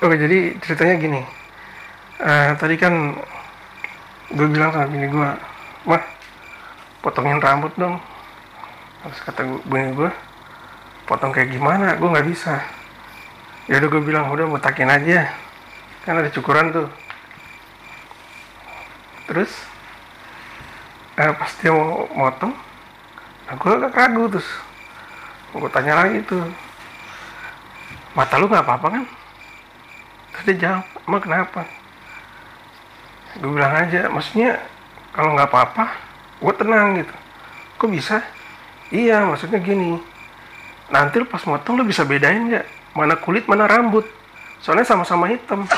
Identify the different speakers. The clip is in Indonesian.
Speaker 1: oke jadi ceritanya gini. Eh, tadi kan gue bilang sama bini gue mah potongin rambut dong. Terus kata gue, bini gue potong kayak gimana? Gue nggak bisa. Ya udah gue bilang udah botakin aja. Kan ada cukuran tuh. Terus eh, pas dia mau motong nah gue agak ragu terus. Gue tanya lagi tuh mata lu nggak apa-apa kan terus dia jawab emang kenapa? Gue bilang aja maksudnya kalau nggak apa-apa gue tenang gitu. Kok bisa? Iya maksudnya gini nanti lu pas motong lu bisa bedain nggak? Mana kulit mana rambut. Soalnya sama-sama hitam